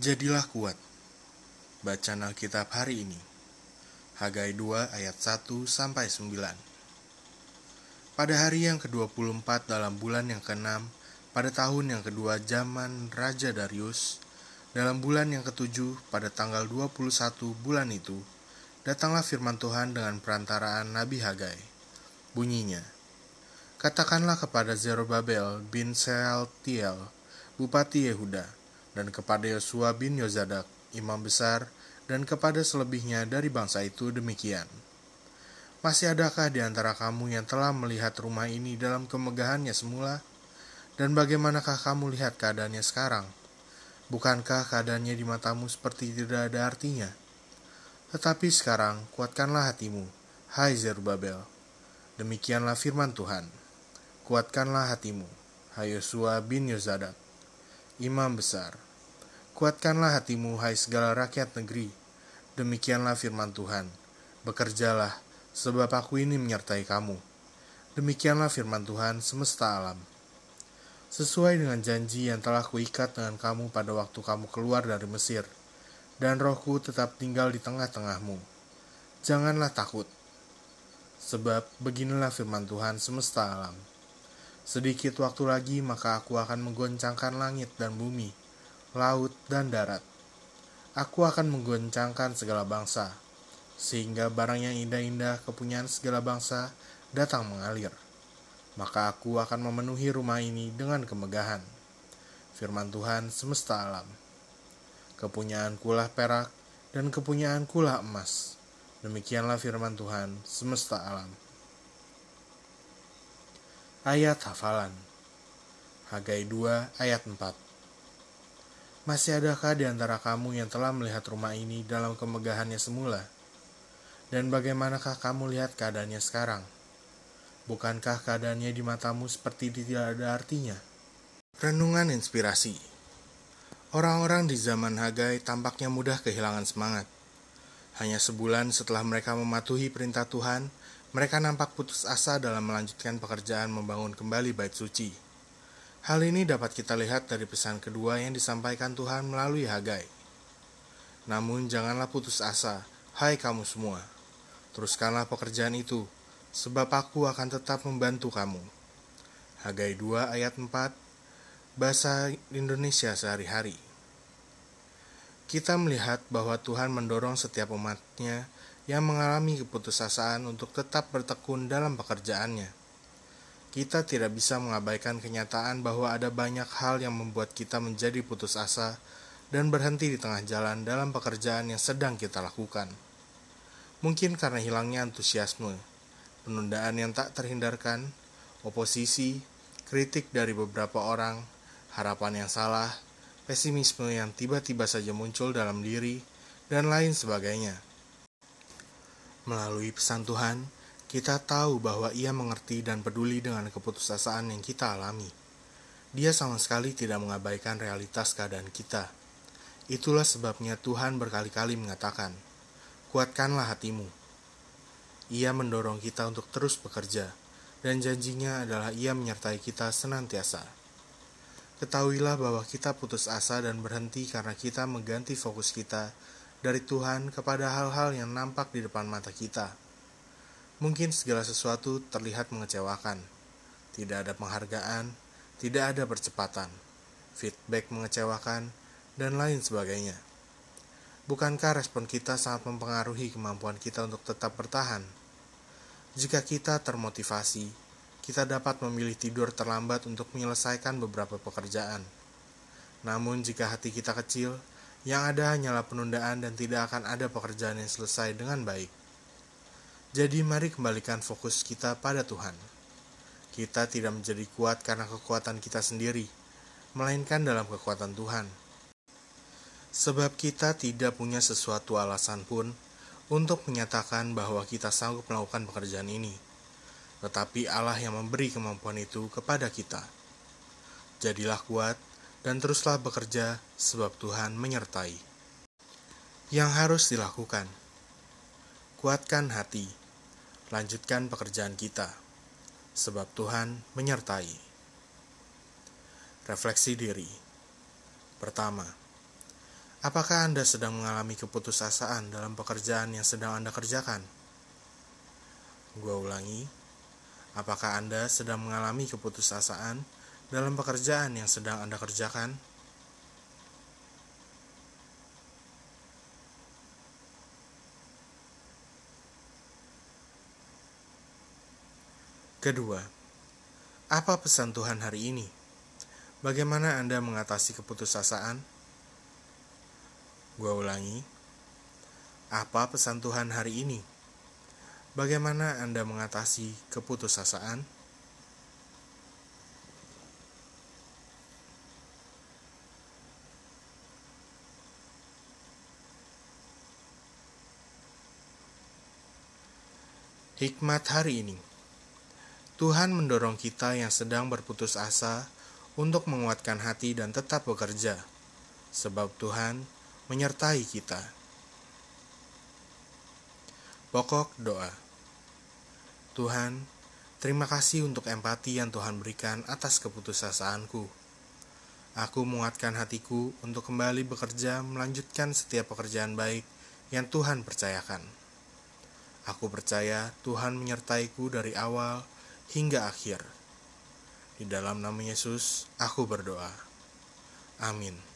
Jadilah kuat. Bacaan Alkitab hari ini. Hagai 2 ayat 1 sampai 9. Pada hari yang ke-24 dalam bulan yang ke-6, pada tahun yang kedua zaman Raja Darius, dalam bulan yang ketujuh pada tanggal 21 bulan itu, datanglah firman Tuhan dengan perantaraan Nabi Hagai. Bunyinya, Katakanlah kepada Zerobabel bin Sealtiel, Bupati Yehuda, dan kepada Yosua bin Yozadak, imam besar, dan kepada selebihnya dari bangsa itu demikian. Masih adakah di antara kamu yang telah melihat rumah ini dalam kemegahannya semula? Dan bagaimanakah kamu lihat keadaannya sekarang? Bukankah keadaannya di matamu seperti tidak ada artinya? Tetapi sekarang kuatkanlah hatimu, hai Zerubabel. Demikianlah firman Tuhan. Kuatkanlah hatimu, hai Yosua bin Yozadak, imam besar. Kuatkanlah hatimu, hai segala rakyat negeri. Demikianlah firman Tuhan. Bekerjalah, sebab aku ini menyertai kamu. Demikianlah firman Tuhan semesta alam. Sesuai dengan janji yang telah kuikat dengan kamu pada waktu kamu keluar dari Mesir, dan rohku tetap tinggal di tengah-tengahmu. Janganlah takut, sebab beginilah firman Tuhan semesta alam Sedikit waktu lagi maka aku akan menggoncangkan langit dan bumi, laut dan darat. Aku akan menggoncangkan segala bangsa, sehingga barang yang indah-indah kepunyaan segala bangsa datang mengalir. Maka aku akan memenuhi rumah ini dengan kemegahan. Firman Tuhan semesta alam. Kepunyaan kulah perak dan kepunyaan kulah emas. Demikianlah firman Tuhan semesta alam. Ayat hafalan Hagai 2 ayat 4 Masih adakah di antara kamu yang telah melihat rumah ini dalam kemegahannya semula? Dan bagaimanakah kamu lihat keadaannya sekarang? Bukankah keadaannya di matamu seperti tidak ada artinya? Renungan inspirasi Orang-orang di zaman Hagai tampaknya mudah kehilangan semangat. Hanya sebulan setelah mereka mematuhi perintah Tuhan, mereka nampak putus asa dalam melanjutkan pekerjaan membangun kembali bait suci. Hal ini dapat kita lihat dari pesan kedua yang disampaikan Tuhan melalui Hagai. Namun janganlah putus asa, hai kamu semua. Teruskanlah pekerjaan itu, sebab aku akan tetap membantu kamu. Hagai 2 ayat 4, Bahasa Indonesia sehari-hari. Kita melihat bahwa Tuhan mendorong setiap umatnya yang mengalami keputusasaan untuk tetap bertekun dalam pekerjaannya. Kita tidak bisa mengabaikan kenyataan bahwa ada banyak hal yang membuat kita menjadi putus asa dan berhenti di tengah jalan dalam pekerjaan yang sedang kita lakukan. Mungkin karena hilangnya antusiasme, penundaan yang tak terhindarkan, oposisi, kritik dari beberapa orang, harapan yang salah, pesimisme yang tiba-tiba saja muncul dalam diri, dan lain sebagainya. Melalui pesan Tuhan, kita tahu bahwa Ia mengerti dan peduli dengan keputusasaan yang kita alami. Dia sama sekali tidak mengabaikan realitas keadaan kita. Itulah sebabnya Tuhan berkali-kali mengatakan, "Kuatkanlah hatimu." Ia mendorong kita untuk terus bekerja, dan janjinya adalah Ia menyertai kita senantiasa. Ketahuilah bahwa kita putus asa dan berhenti karena kita mengganti fokus kita dari Tuhan kepada hal-hal yang nampak di depan mata kita. Mungkin segala sesuatu terlihat mengecewakan. Tidak ada penghargaan, tidak ada percepatan, feedback mengecewakan, dan lain sebagainya. Bukankah respon kita sangat mempengaruhi kemampuan kita untuk tetap bertahan? Jika kita termotivasi, kita dapat memilih tidur terlambat untuk menyelesaikan beberapa pekerjaan. Namun, jika hati kita kecil, yang ada hanyalah penundaan dan tidak akan ada pekerjaan yang selesai dengan baik. Jadi mari kembalikan fokus kita pada Tuhan. Kita tidak menjadi kuat karena kekuatan kita sendiri, melainkan dalam kekuatan Tuhan. Sebab kita tidak punya sesuatu alasan pun untuk menyatakan bahwa kita sanggup melakukan pekerjaan ini. Tetapi Allah yang memberi kemampuan itu kepada kita. Jadilah kuat dan teruslah bekerja sebab Tuhan menyertai. Yang harus dilakukan. Kuatkan hati. Lanjutkan pekerjaan kita. Sebab Tuhan menyertai. Refleksi diri. Pertama, Apakah Anda sedang mengalami keputusasaan dalam pekerjaan yang sedang Anda kerjakan? Gua ulangi, apakah Anda sedang mengalami keputusasaan dalam pekerjaan yang sedang Anda kerjakan? Kedua, apa pesan Tuhan hari ini? Bagaimana Anda mengatasi keputusasaan? Gua ulangi, apa pesan Tuhan hari ini? Bagaimana Anda mengatasi keputusasaan? Hikmat hari ini Tuhan mendorong kita yang sedang berputus asa untuk menguatkan hati dan tetap bekerja, sebab Tuhan menyertai kita. Pokok doa Tuhan, terima kasih untuk empati yang Tuhan berikan atas keputusasaanku. Aku menguatkan hatiku untuk kembali bekerja melanjutkan setiap pekerjaan baik yang Tuhan percayakan. Aku percaya Tuhan menyertaiku dari awal hingga akhir. Di dalam nama Yesus, aku berdoa. Amin.